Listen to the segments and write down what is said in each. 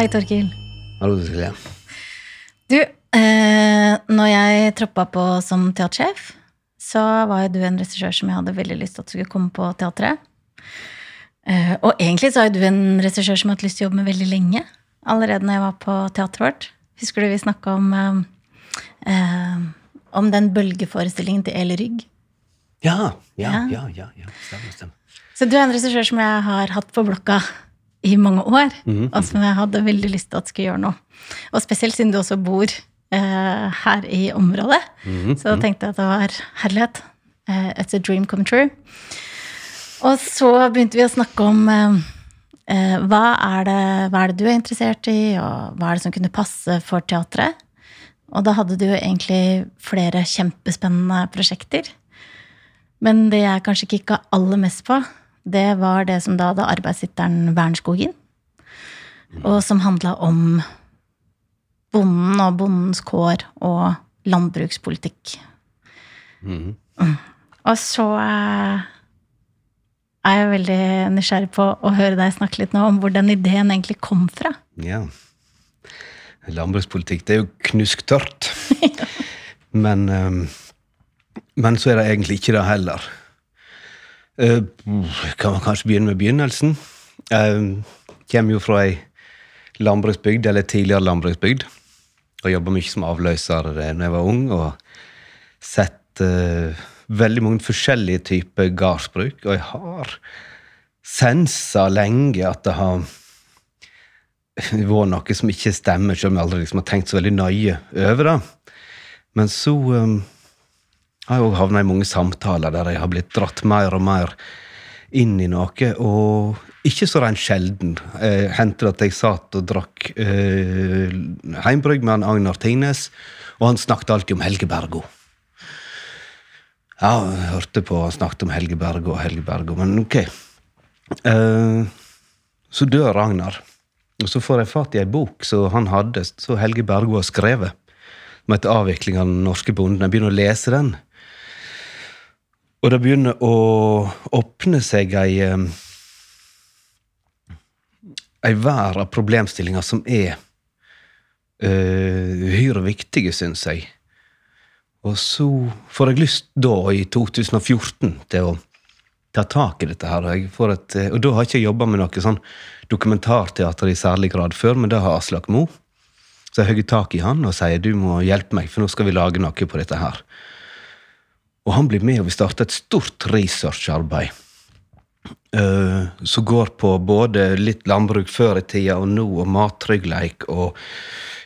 Hei, Torkil. Hallo, Cecilie. Du, eh, når jeg troppa på som teatersjef, så var jo du en regissør som jeg hadde veldig lyst til at skulle komme på teatret. Eh, og egentlig så er jo du en regissør som jeg har hatt lyst til å jobbe med veldig lenge. Allerede når jeg var på teatret vårt. Husker du vi snakka om, eh, eh, om den bølgeforestillingen til Eli Rygg? Ja, ja, Ja. ja, ja. ja. Stemmer, stemmer. Så du er en regissør som jeg har hatt på blokka i mange år, mm, og som jeg hadde veldig lyst til at skulle gjøre noe. Og spesielt siden du også bor eh, her i området, mm, så tenkte jeg at det var herlighet. Eh, it's a dream come true. Og så begynte vi å snakke om eh, eh, hva, er det, hva er det du er interessert i, og hva er det som kunne passe for teatret? Og da hadde du jo egentlig flere kjempespennende prosjekter. Men det jeg kanskje kikka aller mest på, det var det som da hadde arbeidshitteren Vernskogen. Og som handla om bonden og bondens kår og landbrukspolitikk. Mm. Og så eh, er jeg veldig nysgjerrig på å høre deg snakke litt nå om hvor den ideen egentlig kom fra. Ja. Landbrukspolitikk, det er jo knusktørt. men, ehm, men så er det egentlig ikke det heller. Eh, kan man kanskje begynne med begynnelsen? Uh, kommer jo fra ei landbruksbygd, eller tidligere landbruksbygd. Og jobba mye som avløser da jeg var ung, og sett uh, veldig mange forskjellige typer gardsbruk. Og jeg har sensa lenge at det har vært noe som ikke stemmer, selv om jeg aldri liksom har tenkt så veldig nøye over det. Men så um, har jeg òg havna i mange samtaler der jeg har blitt dratt mer og mer inn i noe, og ikke så rent sjelden eh, hendte det at jeg satt og drakk eh, heimbrygg med han Agnar Tingnes, og han snakket alltid om Helge Bergo. Ja, jeg hørte på han snakket om Helge Bergo og Helge Bergo, men ok. Eh, så dør Agnar, Og så får jeg fatt i ei bok som han hadde, så Helge Bergo har skrevet, som heter 'Avvikling av den norske bonden'. Jeg begynner å lese den. Og det begynner å åpne seg ei Ei vær av problemstillinger som er eh, uhyre viktige, syns jeg. Og så får jeg lyst da, i 2014, til å ta tak i dette her. Og, et, eh, og da har jeg ikke jobba med noe sånn dokumentarteater i særlig grad før, men det har Aslak Moe. Så jeg hogger tak i han og sier du må hjelpe meg, for nå skal vi lage noe på dette her. Og han blir med, og vi starter et stort researcharbeid. Uh, som går på både litt landbruk før i tida og nå, og mattryggleik og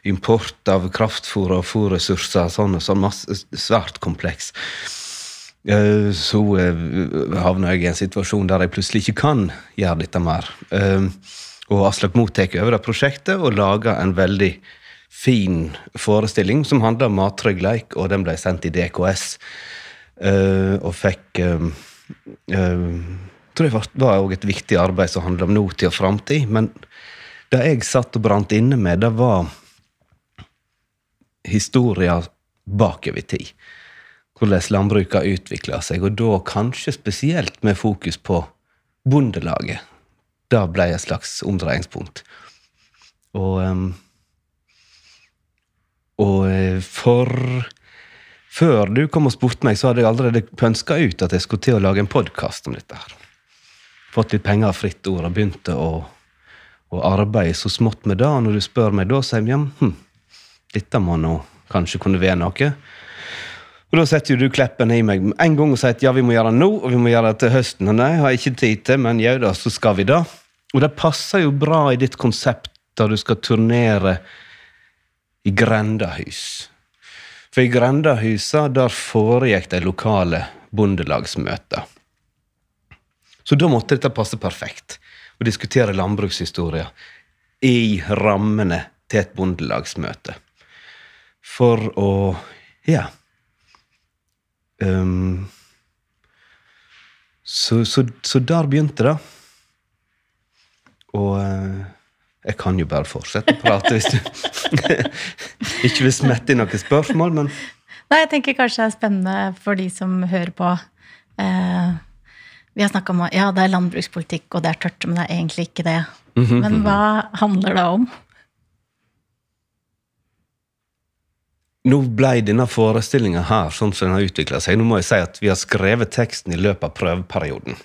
import av kraftfôr og fôrressurser. Sånn, sånn masse, svært kompleks. Uh, så uh, havner jeg i en situasjon der jeg plutselig ikke kan gjøre dette mer. Og Aslak Moe tar over det prosjektet og lager en veldig fin forestilling som handler om mattryggleik, og den ble sendt i DKS. Eh, og fikk uh, tror jeg var også et viktig arbeid som handla om nåtid og framtid. Men det jeg satt og brant inne med, det var historia bakover i tid. Hvordan landbruket har utvikla seg, og da kanskje spesielt med fokus på Bondelaget. Det ble et slags omdreiingspunkt. Og Og for Før du kom og spurte meg, så hadde jeg allerede pønska ut at jeg skulle til å lage en podkast om dette. her. Fått litt penger av fritt ord og begynte å, å arbeide så smått med det. Og når du spør meg da, sier jeg ja, hm, dette må nå kanskje kunne være noe. Og da setter jo du kleppen i meg en gang og sier at ja, vi må gjøre det nå, og vi må gjøre det til høsten. Og nei, jeg har ikke tid til, men jau da, så skal vi det. Og det passer jo bra i ditt konsept da du skal turnere i grendahus. For i grendahusa, der foregikk de lokale bondelagsmøter. Så da måtte dette passe perfekt. Å diskutere landbrukshistorie i rammene til et bondelagsmøte. For å Ja. Um, så, så, så der begynte det. Og eh, jeg kan jo bare fortsette å prate hvis du ikke vil smette inn noen spørsmål, men Nei, jeg tenker kanskje det er spennende for de som hører på. Eh, vi har snakka om at ja, det er landbrukspolitikk, og det er tørt, men det er egentlig ikke det. Mhm. Men hva handler det om? Nå ble denne forestillinga her sånn som den har utvikla seg. Nå må jeg si at vi har skrevet teksten i løpet av prøveperioden.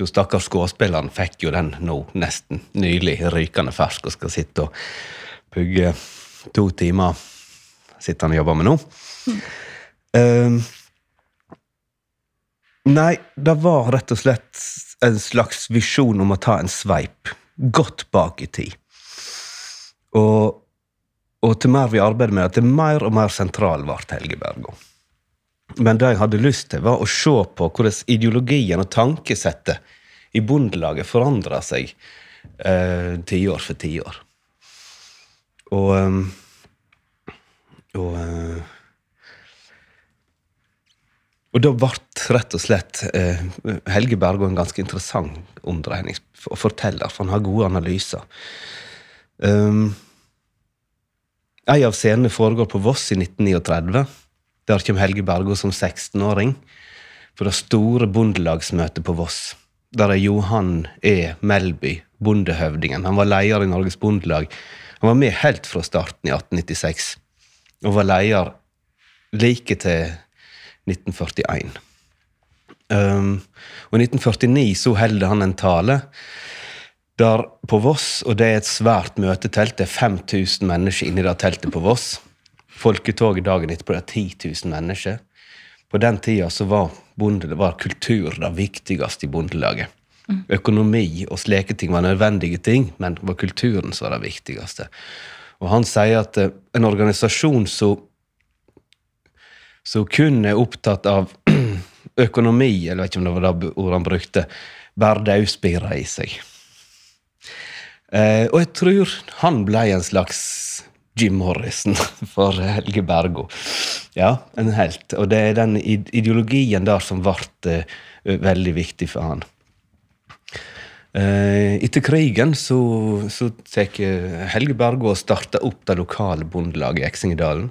Jo, Stakkars skuespilleren fikk jo den nå nesten nylig, rykende fersk, og skal sitte og pugge to timer. Sitter han og jobber med nå. Um, nei, det var rett og slett en slags visjon om å ta en sveip godt bak i tid. Og og til mer vi arbeider med til mer og mer sentral ble Helge Bergo. Men det jeg hadde lyst til, var å se på hvordan ideologien og tankesettet i Bondelaget forandra seg eh, tiår for tiår. Og eh, Og eh, og da ble rett og slett eh, Helge Bergo en ganske interessant omdreining og forteller, for han har gode analyser. Um, en av scenene foregår på Voss i 1939. Der kommer Helge Bergo som 16-åring på det store bondelagsmøtet på Voss. Der er Johan E. Melby, bondehøvdingen. Han var leder i Norges Bondelag. Han var med helt fra starten i 1896, og var leder like til 1941. Um, og I 1949 så holder han en tale der på Voss, og det er et svært møtetelt. Det er 5000 mennesker inni det teltet på Voss. Folketoget dagen etterpå det er 10 000 mennesker. På den tida så var, bonde, var kultur det viktigste i bondelaget. Mm. Økonomi og slike ting var nødvendige ting, men det var kulturen som var det viktigste. Og han sier at uh, en organisasjon som kun er opptatt av økonomi, eller vet ikke om det var det ordet han brukte, bærer daudspirer i seg. Eh, og jeg tror han ble en slags Jim Morrison for Helge Bergo. Ja, en helt. Og det er den ideologien der som ble eh, veldig viktig for han. Eh, etter krigen så, så tar Helge Bergo og starter opp det lokale bondelaget i Eksingedalen.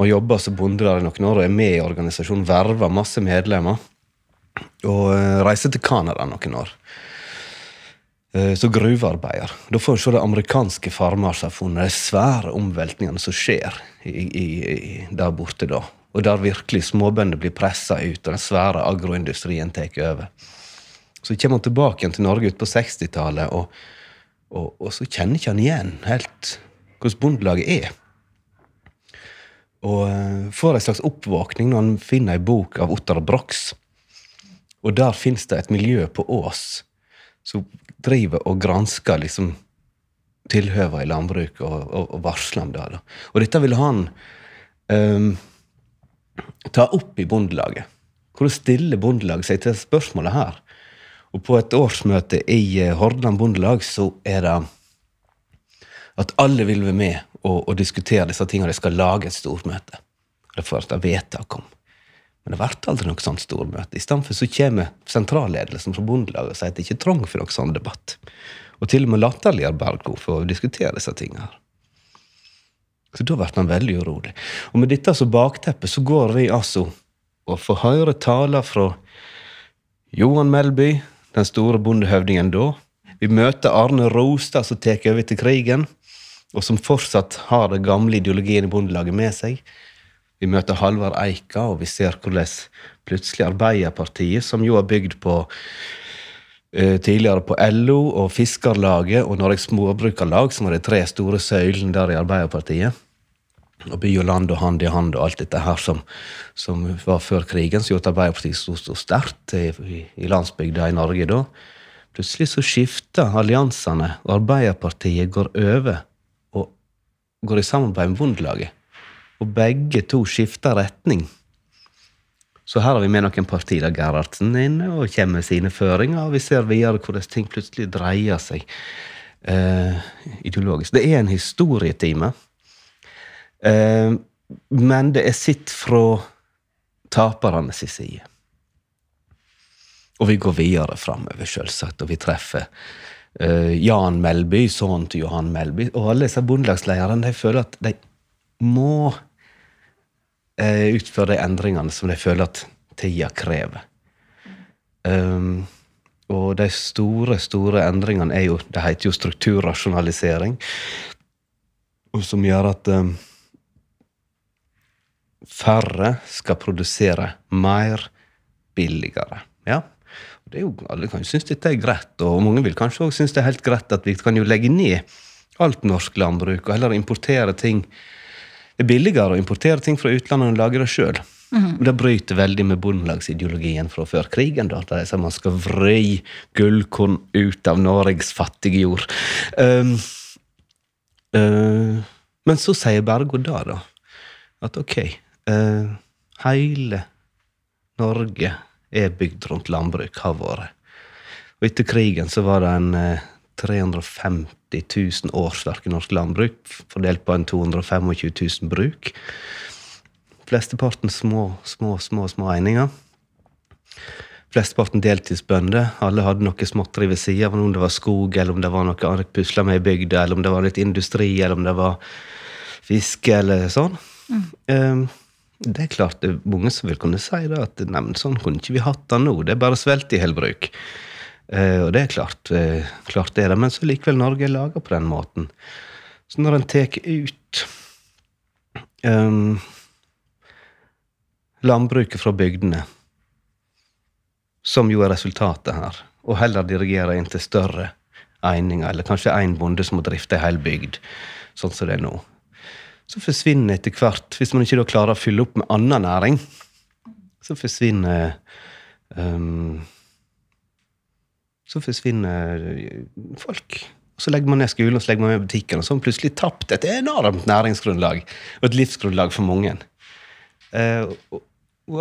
Og jobber som bonde der i noen år og er med i organisasjonen, verver masse medlemmer. Og eh, reiser til Canada noen år. Eh, så gruvearbeider. Da får vi se det amerikanske farmer som de svære omveltningene som skjer i, i, der borte da. Og der virkelig småbønder blir pressa ut, og den svære agroindustrien tar over. Så kommer han tilbake igjen til Norge ut på 60-tallet, og, og, og, så kjenner ikke han igjen helt hvordan bondelaget er. Og uh, får en slags oppvåkning når han finner ei bok av Ottar Brox. Og der fins det et miljø på Ås som driver og gransker liksom tilhøva i landbruket og, og, og varsler om det. Da. Og dette vil han um, ta opp i Bondelaget. Hvordan stiller Bondelaget seg til spørsmålet her? Og på et årsmøte i uh, Hordaland Bondelag så er det at alle vil være med og, og diskutere disse tingene. De skal lage et stormøte. Det får et vedtak om. Men det ble aldri noe sånt stormøte. I stedet så kommer sentralledelsen fra Bondelaget og sier at det ikke er trang for noen sånn debatt. Og til og med latterliggjør Bergo for å diskutere disse tingene. Så da ble man veldig urolig. Og med dette som bakteppe så går vi altså og får høre taler fra Johan Melby, den store bondehøvdingen da. Vi møter Arne Rostad, som tar over til krigen, og som fortsatt har den gamle ideologien i Bondelaget med seg. Vi møter Halvard Eika, og vi ser hvordan plutselig Arbeiderpartiet, som jo er bygd på uh, tidligere på LO og Fiskarlaget og Norges Småbrukarlag, som var de tre store søylene der i Arbeiderpartiet, og By og land og Hand i hand og alt dette her som, som var før krigen, som gjorde at Arbeiderpartiet sto så sterkt i, i landsbygda i Norge da. Plutselig så skifter alliansene, og Arbeiderpartiet går over og går i samarbeid med Bondelaget og begge to skifter retning. Så her har vi med noen partier der Gerhardsen er inne og kommer med sine føringer, og vi ser videre hvordan ting plutselig dreier seg uh, ideologisk. Det er en historietime, uh, men det er sitt fra tapernes side. Og vi går videre framover, selvsagt, og vi treffer uh, Jan Melby, sønnen til Johan Melby, og alle disse bondelagslederne de føler at de må utføre de endringene som de føler at tida krever. Um, og de store, store endringene er jo Det heter jo strukturrasjonalisering. Og som gjør at um, færre skal produsere mer billigere. Ja. Det er jo, alle kan jo synes dette er greit, og mange vil kanskje også synes det er helt greit at vi kan jo legge ned alt norsk landbruk og heller importere ting. Det er billigere å importere ting fra utlandet enn å lage det sjøl. Og Det bryter veldig med bondelagsideologien fra før krigen. da, Der de sier man skal vri gullkorn ut av Norges fattige jord. Um, uh, men så sier Bergo da, da, at ok, uh, hele Norge er bygd rundt landbruk, har vært. Og etter krigen så var det en eh, 350 000 årsverk i norsk landbruk, fordelt på en 225 000 bruk. Flesteparten små, små, små, små eininger. Flesteparten deltidsbønder. Alle hadde noe småtteri ved sida av, om det var skog, eller om det var noe annet pusla med i bygda, eller om det var litt industri, eller om det var fiske, eller sånn. Um, det er klart det er mange som vil kunne si det, at nei, sånn kunne ikke vi hatt det nå. Det er bare svelt i helbruk. Uh, og det er klart, uh, klart det er det, men så likevel Norge er laga på den måten. Så når en tar ut um, landbruket fra bygdene, som jo er resultatet her, og heller dirigerer inn til større eininger, eller kanskje én bonde som må drifte ei hel bygd, sånn som det er nå, så forsvinner etter hvert, hvis man ikke da klarer å fylle opp med annen næring, så forsvinner um, Så forsvinner folk. Så legger man ned skolen og så legger man ned butikken, og så har man plutselig tapt et enormt næringsgrunnlag og et livsgrunnlag for mange. Eh, og,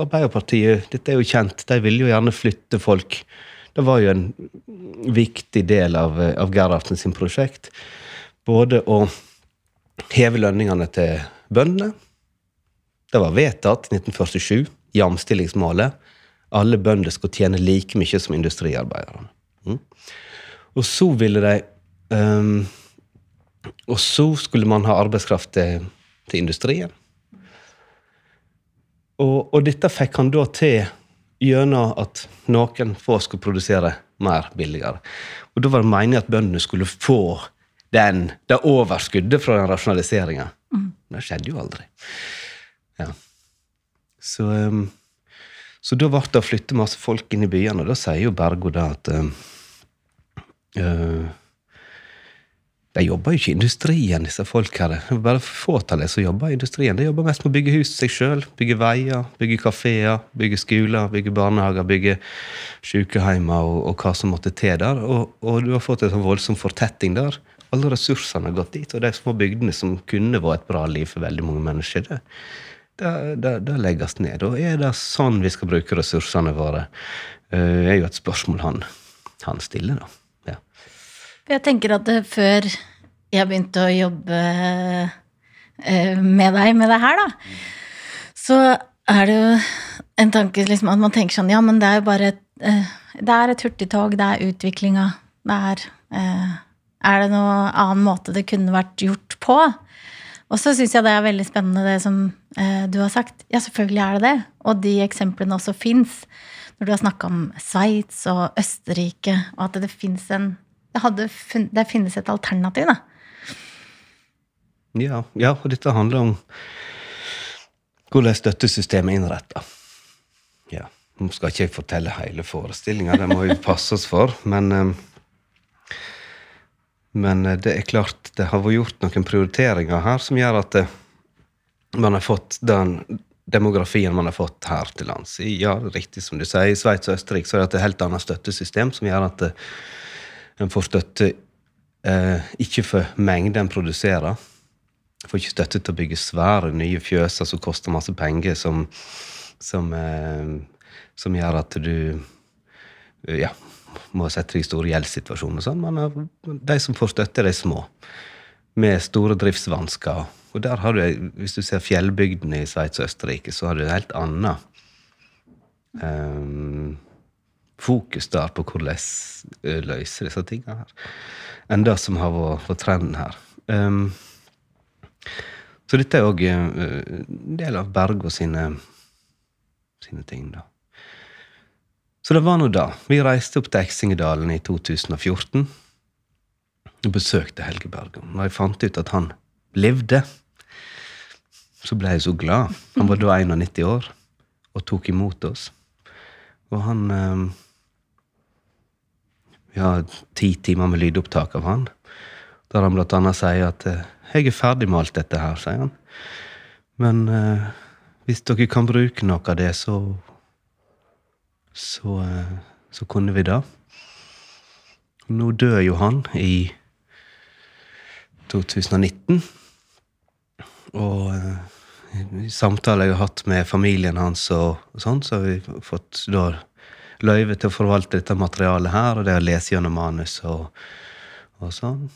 Arbeiderpartiet, dette er jo kjent, de ville jo gjerne flytte folk. Det var jo en viktig del av, av Gerhardsen sin prosjekt. Både å heve lønningene til bøndene. Det var vedtatt i 1947, jamstillingsmålet. Alle bønder skulle tjene like mye som industriarbeiderne. Mm. Og så ville de um, Og så skulle man ha arbeidskraft til, til industrien. Og, og, dette fikk han da til gjennom at noen få skulle produsere mer billigere. Og da var det meningen at bøndene skulle få den, det overskuddet fra den rasjonaliseringa. Mm. Det skjedde jo aldri. Ja. Så, um, så da ble det å flytte masse folk inn i byene, og da sier jo Bergo da at uh, de jobber jo ikke i industrien, disse folk her. Det er bare fåtallet som jobber i industrien. De jobber mest med å bygge hus seg sjøl. Bygge veier, bygge kafeer, bygge skoler, bygge barnehager, bygge sykehjemmer og, og, hva som måtte til der. Og, og du har fått en sånn voldsom fortetting der. Alle ressursene har gått dit, og de små bygdene som kunne vært et bra liv for veldig mange mennesker, det, det, legges ned. Og er det sånn vi skal bruke ressursene våre? Det er jo et spørsmål han, han stiller, da. Jeg tenker at før jeg begynte å jobbe med deg med det her, da, så er det jo en tanke liksom, at man tenker sånn Ja, men det er jo bare et, det er et hurtigtog, det er utviklinga, det er Er det noen annen måte det kunne vært gjort på? Og så syns jeg det er veldig spennende det som du har sagt. Ja, selvfølgelig er det det. Og de eksemplene også fins. Når du har snakka om Sveits og Østerrike, og at det fins en det, funnet, det, finnes et alternativ, da. Ja, ja, og dette handler om hvordan støttesystemet er innretta. Ja. Nå skal ikke jeg fortelle hele forestillinga, det må vi passe oss for. Men, eh, men eh, det er klart det har vært gjort noen prioriteringer her som gjør at eh, man har fått den demografien man har fått her til lands. Ja, er riktig som du sier, I Sveits og Østerrike så er det et helt annet støttesystem som gjør at en får støtte eh, ikke for mengden en produserer. Får ikke støtte til å bygge svære, nye fjøser som koster masse penger, som, som, eh, som gjør at du ja, må sette deg i store gjeldssituasjoner. Sånn. Men eh, de som får støtte, de små, med store driftsvansker. Og der har du, Hvis du ser fjellbygdene i Sveits og Østerrike, så har du en helt annen um, fokus der på hvordan løse disse tingene her, enn det som har vært trenden her. Um, så dette er òg en del av Bergo sine, sine ting, da. Så det var nå da. Vi reiste opp til Eksingedalen i 2014 og besøkte Helge Bergo. Da jeg fant ut at han levde så ble jeg så glad. Han var da 91 år og tok imot oss. Og han eh, Vi har ti timer med lydopptak av han. Der han blant annet sier at eh, 'jeg er ferdig med alt dette her', sier han. Men eh, hvis dere kan bruke noe av det, så så, eh, så kunne vi det. Nå dør jo han i 2019. Og eh, i samtaler jeg har hatt med familien hans, og, sånn, så har vi fått da løyve til å forvalte dette materialet her, og det å lese gjennom manus og, og sånn.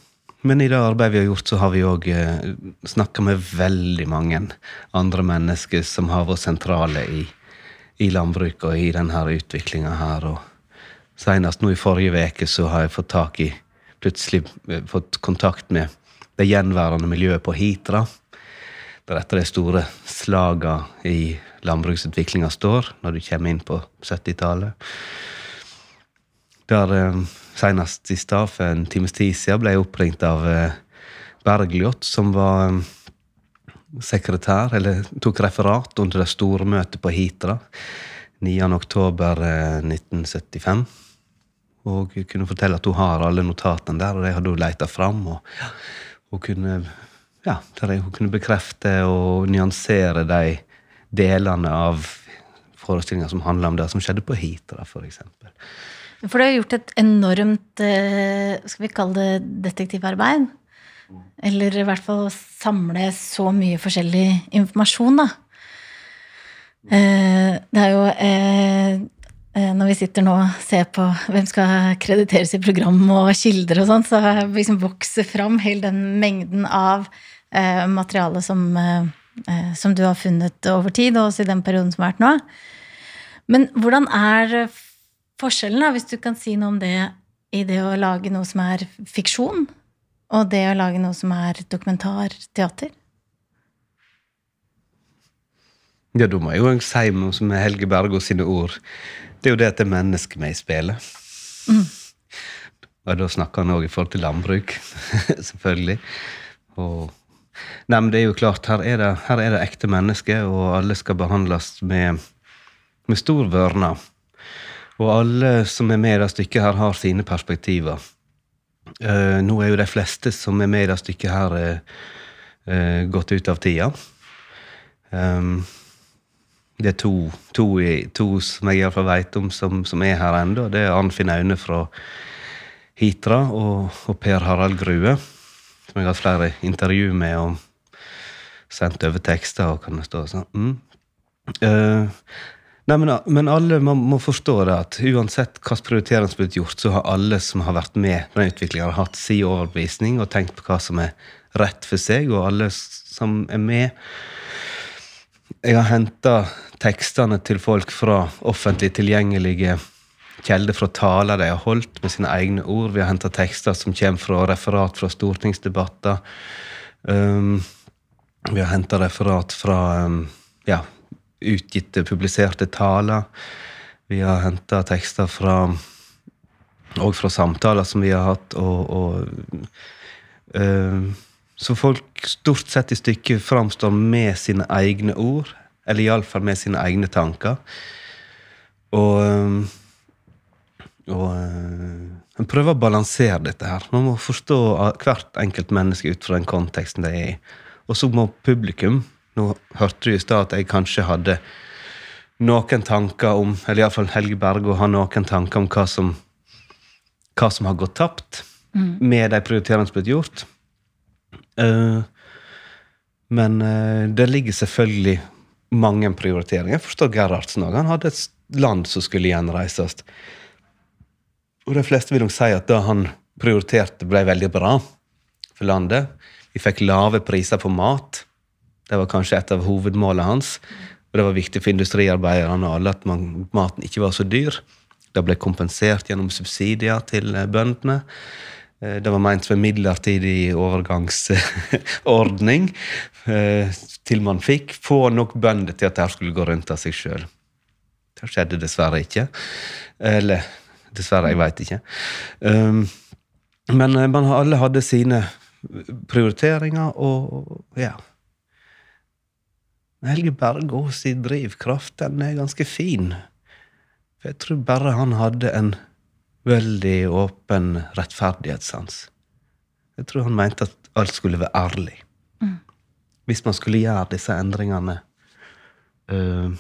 Men i det arbeidet vi har gjort, så har vi òg eh, snakka med veldig mange andre mennesker som har vært sentrale i, i landbruket og i denne utviklinga her. Og Senest nå i forrige uke så har jeg fått tak i Plutselig eh, fått kontakt med det gjenværende miljøet på Hitra. Der etter de store slaga i landbruksutviklinga står, når du kommer inn på 70-tallet. Der eh, senest i stad, for en times tid siden, ble jeg oppringt av eh, Bergljot, som var eh, sekretær, eller tok referat under det store møtet på Hitra 9. oktober eh, 1975. Og kunne fortelle at hun har alle notatene der, og de hadde hun leita fram. Og hun kunne, ja, der jeg kunne bekrefte og nyansere de delene av forestillinga som handla om det som skjedde på Hitra, f.eks. For du har gjort et enormt eh, skal vi kalle det detektivarbeid. Eller i hvert fall samle så mye forskjellig informasjon, da. Eh, Det er jo eh, Når vi sitter nå og ser på hvem skal krediteres i program og kilder og sånn, så liksom vokser fram hele den mengden av materiale som, eh, eh, som du har funnet over tid, og også i den perioden som har vært nå. Men hvordan er forskjellen, da, hvis du kan si noe om det i det å lage noe som er fiksjon, og det å lage noe som er dokumentarteater? Ja, da må jeg jo si noe som er Helge Bergå sine ord. Det er jo det at det er mennesket med i spillet. Og da snakker han òg i forhold til landbruk, selvfølgelig. Og Nei, men det er jo klart, her er det, her er det ekte mennesker, og alle skal behandles med, med stor vørne. Og alle som er med i det stykket her, har sine perspektiver. Uh, nå er jo de fleste som er med i det stykket her, uh, uh, gått ut av tida. Um, det er to, to, to som jeg iallfall veit om, som, som er her ennå. Det er Arnfinn Aune fra Hitra og, og Per Harald Grue, som jeg har hatt flere intervju med og sendt over tekster og kan det stå sånn. Mm. Uh, nei, men, men alle man må forstå det at uansett hvilken prioritering som er blitt gjort, så har alle som har vært med på den utviklinga, hatt sin overbevisning og tenkt på hva som er rett for seg, og alle som er med jeg har henta tekstene til folk fra offentlig tilgjengelige kilder fra taler de har holdt med sine egne ord. Vi har henta tekster som kommer fra referat fra stortingsdebatter. Um, vi har henta referat fra um, ja, utgitte, publiserte taler. Vi har henta tekster fra og fra samtaler som vi har hatt, og, og um, så folk stort sett i stykket framstår med sine egne ord, eller iallfall med sine egne tanker. Og øhm, Og uh, en prøver å balansere dette her. Man må forstå hvert enkelt menneske ut fra den konteksten de er i. Og så må publikum Nå hørte du i stad at jeg kanskje hadde noen tanker om Eller iallfall Helge Bergo har noen tanker om hva som, hva som har gått tapt med de prioriteringene som er blitt gjort. Uh, men uh, det ligger selvfølgelig mange prioriteringer. Jeg forstår Gerhardsen òg. Han hadde et land som skulle gjenreises. Og de fleste vil nok si at det han prioriterte, ble veldig bra for landet. Vi fikk lave priser på mat. Det var kanskje et av hovedmålene hans. Og det var viktig for industriarbeiderne og alle at man, maten ikke var så dyr. Det ble kompensert gjennom subsidier til eh, bøndene. Eh, Det var ment som en midlertidig overgangsordning eh, til man fikk få nok bønder til at dette skulle gå rundt av seg sjøl. Det skjedde dessverre ikke. Eller dessverre, jeg veit ikke. Um, men eh, man, alle hadde sine prioriteringer, og ja. Helge Bergås i drivkraft, den er ganske fin. For jeg tror bare han hadde en veldig åpen rettferdighetssans. Jeg tror han mente at alt skulle være ærlig. Hvis man skulle gjøre disse endringene uh,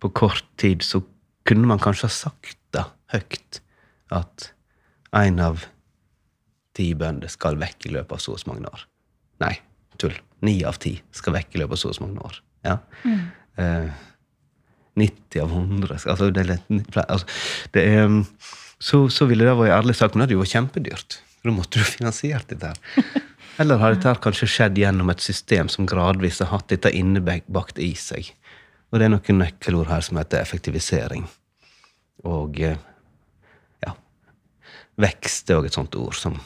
på kort tid, så kunne man kanskje ha sagt det høyt at én av ti bønder skal vekk i løpet av så og så mange år. Nei, tull. Ni av ti skal vekk i løpet av så og så mange år. Ja. Eh, 90 av 100 skal- altså, det, er altså, det er, um, så, så ville det vært ærlig sagt, men det hadde jo vært kjempedyrt. Da måtte du finansiert dette her. Eller har dette kanskje skjedd gjennom et system som gradvis har hatt dette innebakt i seg? Og det er noen nøkkelord her som heter effektivisering. Og eh, ja, vekst er òg et sånt ord som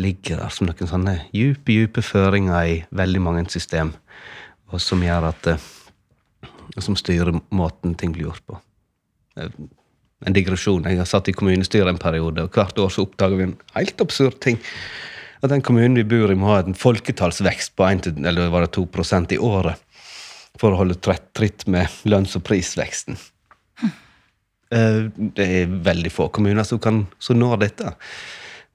ligger der som noen sånne djupe, djupe føringer i veldig mange system, og som gjør at eh, Som styrer måten ting blir gjort på. Eh, En digresjon. Jeg har satt i kommunestyret en periode, og hvert år så oppdager vi en helt absurd ting. At den kommunen vi bor i, må ha en folketallsvekst på 1, til- eller var det 2% i året for å holde tritt med lønns- og prisveksten. Eh, Det er veldig få kommuner som, kan, som når dette.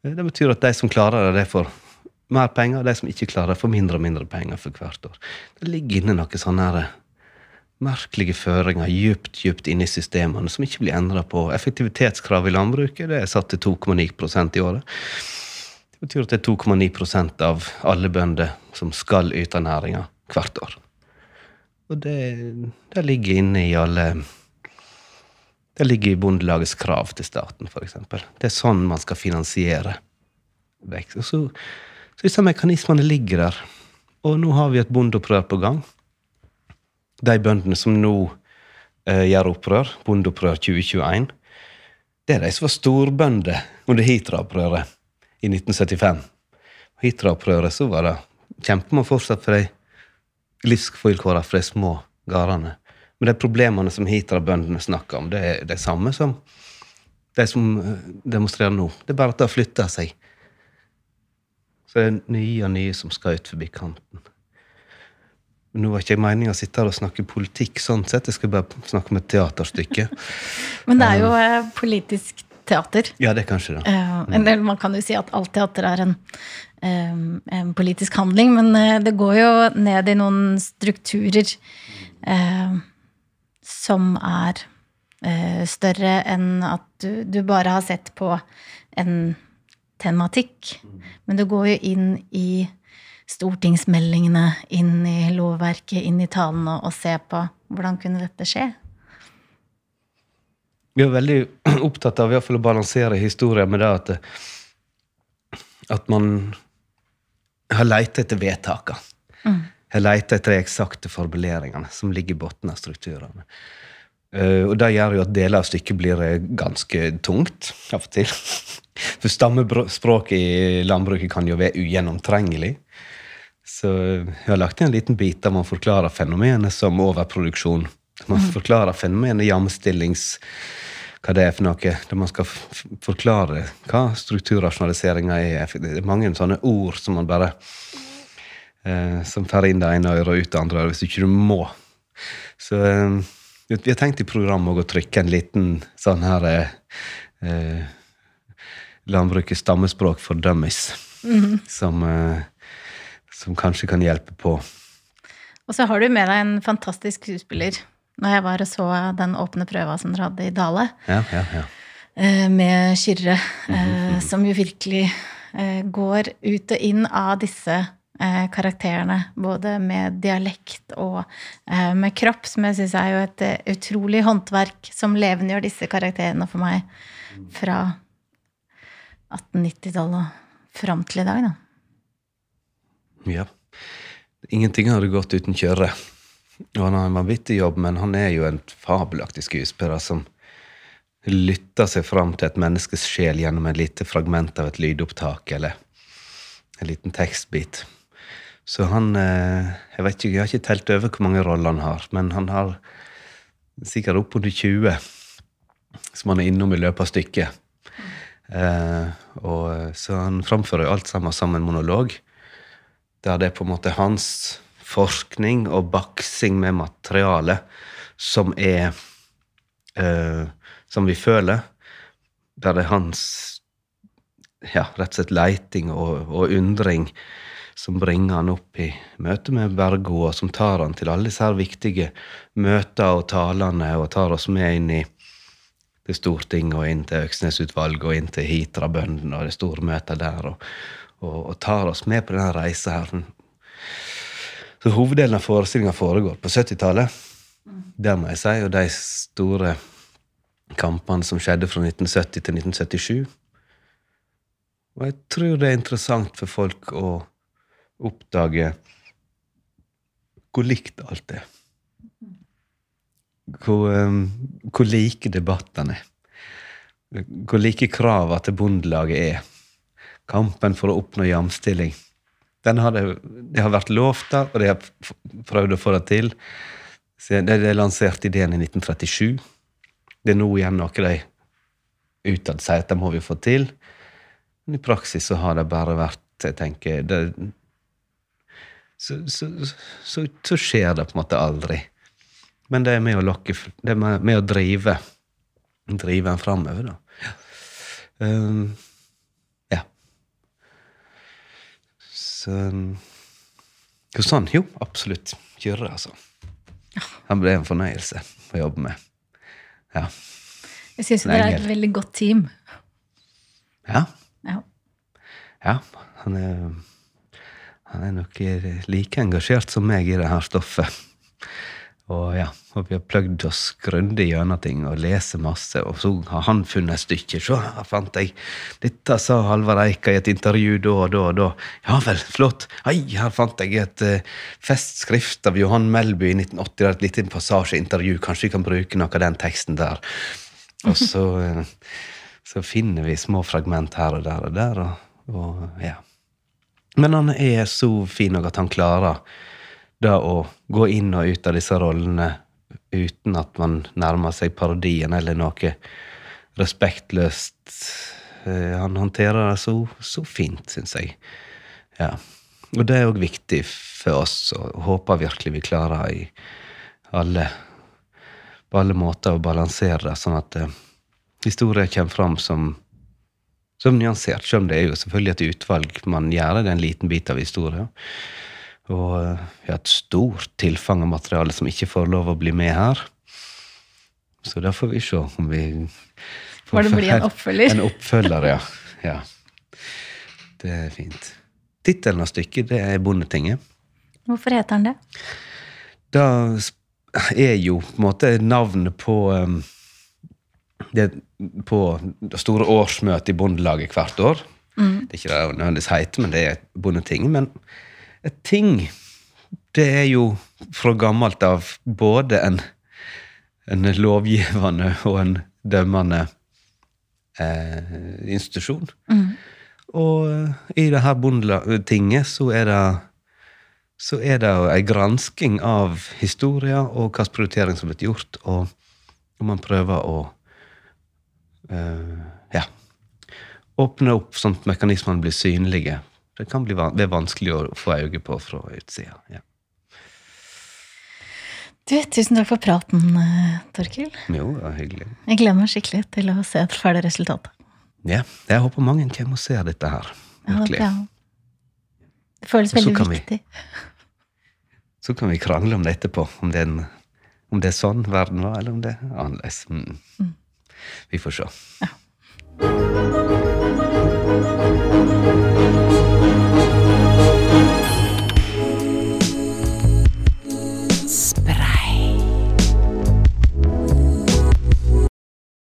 Eh, Det betyr at de som klarer det, de får mer penger, og de som ikke klarer det, får mindre og mindre penger for hvert år. Det ligger inne noen sånne her merkelige føringer djupt djupt inne i systemene som ikke blir endra på. Effektivitetskravet i landbruket det er satt til 2,9% i året. Det betyr at det er 2,9% av alle bønder som skal yte næringa hvert år. Og det, det ligger inne i alle Det ligger i Bondelagets krav til staten, f.eks. Det er sånn man skal finansiere vekst. Og så, så disse mekanismene ligger der. Og nå har vi et bondeopprør på gang. De bøndene som nå eh, gjør opprør, bondeopprør 2021, det er de som var storbønder under Hitra-opprøret i 1975. Og Hitra-opprøret så var det kjemper man fortsatt for de livsvilkårene for de små gårdene. Men de problemene som Hitra-bøndene snakker om, det er de samme som de som eh, demonstrerer nå. Det er bare at det har flytta seg. Så det er nye og nye som skal ut forbi kanten. Men Nå var ikke jeg meninga å sitte her og snakke politikk, sånn sett. Jeg skal bare snakke om et teaterstykke. Men det er jo um, politisk teater. Ja, det er kanskje det. Eh, eller man kan jo si at alt teater er en, eh, en politisk handling, men eh, det går jo ned i noen strukturer eh, som er eh, større enn at du, du bare har sett på en tematikk. Men du går jo inn i stortingsmeldingene, inn i lovverket, inn i talene, og ser på hvordan kunne dette skje. Vi er veldig opptatt av i hvert fall å balansere historien med det at, at man har leita etter vedtakene. Har leter etter de eksakte formuleringene som ligger i bunnen av strukturene. Eh, og det gjør jo at deler av stykket blir eh, ganske tungt av og til. For stammespråket i landbruket kan jo være ugjennomtrengelig. Så jeg har lagt inn en liten bit der man forklarer fenomenet som overproduksjon. Man forklarer fenomenet jamstillings hva det er for noe. Der man skal forklare hva strukturrasjonaliseringa er. Det er mange sånne ord som man bare eh, Som får inn det ene øret og ut det andre øret hvis ikke du må. Så eh, vi har tenkt i programmet å trykke en liten sånn her eh, eh, Landbrukets stammespråk for dummies. Som, eh, som kanskje kan hjelpe på. Og så har du med deg en fantastisk skuespiller. Når jeg var og så den åpne prøva som dere hadde i Dale, Ja, ja, ja. eh, med Kyrre, eh, som jo virkelig går ut og inn av disse karakterene. Både med dialekt og eh, med kropp, som jeg syns er jo et eh, utrolig håndverk som levendegjør disse karakterene for meg fra 1890-tallet og fram til i dag, da. Ja. Ingenting hadde gått uten Kjørre. Og han har en vanvittig jobb, men han er jo en fabelaktig skuespiller som lytter seg fram til et menneskes sjel gjennom et lite fragment av et lydopptak eller en liten tekstbit. Så han eh, Jeg vet ikke, jeg har ikke telt over hvor mange roller han har, men han har sikkert oppunder 20 som han er innom i løpet av stykket. Uh, og, så han framfører jo alt sammen som en monolog der det er på en måte hans forskning og baksing med materiale som er uh, Som vi føler. Der det er hans ja, rett og slett leiting og, og undring som bringer han opp i møte med Bergo, og som tar han til alle disse viktige møter og talene, og tar oss med inn i til Stortinget og inn til Øksnesutvalget og inn til Hitra-bøndene og det store møtet der, og, og, og, tar oss med på denne reisa her. Så hoveddelen av forestillinga foregår på 70-tallet, det må jeg si, og de store kampene som skjedde fra 1970 til 1977. Og jeg tror det er interessant for folk å oppdage hvor likt alt er. Hvor, um, hvor like debattene er. Hvor like kravene til Bondelaget er. Kampen for å oppnå jamstilling. Har det, det har vært lovt der, og de har prøvd å få det til. Det de lanserte ideen i 1937. Det er nå igjen noe de utad sier at det må vi få til. Men i praksis så har det bare vært jeg tenker, det, så, så, så, så, skjer det på en måte aldri. Men det er med å lokke Det er med, med å drive drive en framover, da. Ja. Um, ja. Så Jo, sånn. Jo, absolutt. Kyrre, altså. Han ble en fornøyelse å jobbe med. Ja. Jeg syns dere er et veldig godt team. Ja. Ja. ja han er han er nok like engasjert som meg i det her stoffet. Og ja, og vi har pløgd oss grundig gjennom ting og leser masse. Og så har han funnet et stykke. Så her fant jeg Dette sa Halvard Eika i et intervju da og da og da. Ja vel, flott. Hei, her fant jeg et uh, festskrift av Johan Melby i 1980. Det er et lite passasjeintervju. Kanskje vi kan bruke noe av den teksten der. Og så, uh, så finner vi små fragment her og der og der. og, og ja. Men han er så fin at han klarer det å gå inn og ut av disse rollene uten at man nærmer seg parodien eller noe respektløst. Eh, han håndterer det så, så fint, syns jeg. Ja. Og det er òg viktig for oss, og håper virkelig vi klarer i alle, på alle måter å balansere det, sånn at eh, historien kommer fram som som nyansert, selv om det er jo selvfølgelig et utvalg man gjør. Det er en liten bit av historien. Og vi har et stort tilfang av materiale som ikke får lov å bli med her. Så da får vi se om vi får det bli en oppfølger? En oppfølger, ja. ja. Det er fint. Tittelen av stykket det er Bondetinget. Hvorfor heter han det? Da er jo på en måte navnet på um, det på det store årsmøtet i Bondelaget hvert år. Mm. Det er ikke det nødvendigvis heter, men det er et bondeting. Men et ting, det er jo fra gammelt av både en, en lovgivende og en dømmende eh, institusjon. Mm. Og i det her bondetinget så er det så er det ei gransking av historia og hvilken prioritering som er blitt gjort, og, og man prøver å ja, åpne opp sånn at mekanismene blir synlige. Det kan bli det er vanskelig å få øye på fra utsida. Ja. Du, tusen takk for praten, eh, Torkil. Jo, det var hyggelig. Jeg gleder meg skikkelig til å se et ferdig resultat. Ja, jeg håper mange kommer og ser dette her. Virkelig. Ja, det føles veldig viktig. Vi, så kan vi krangle om det etterpå, om det er, en, om det er sånn verden var, eller om det er annerledes. Mm. Mm. Vi får se. Ja.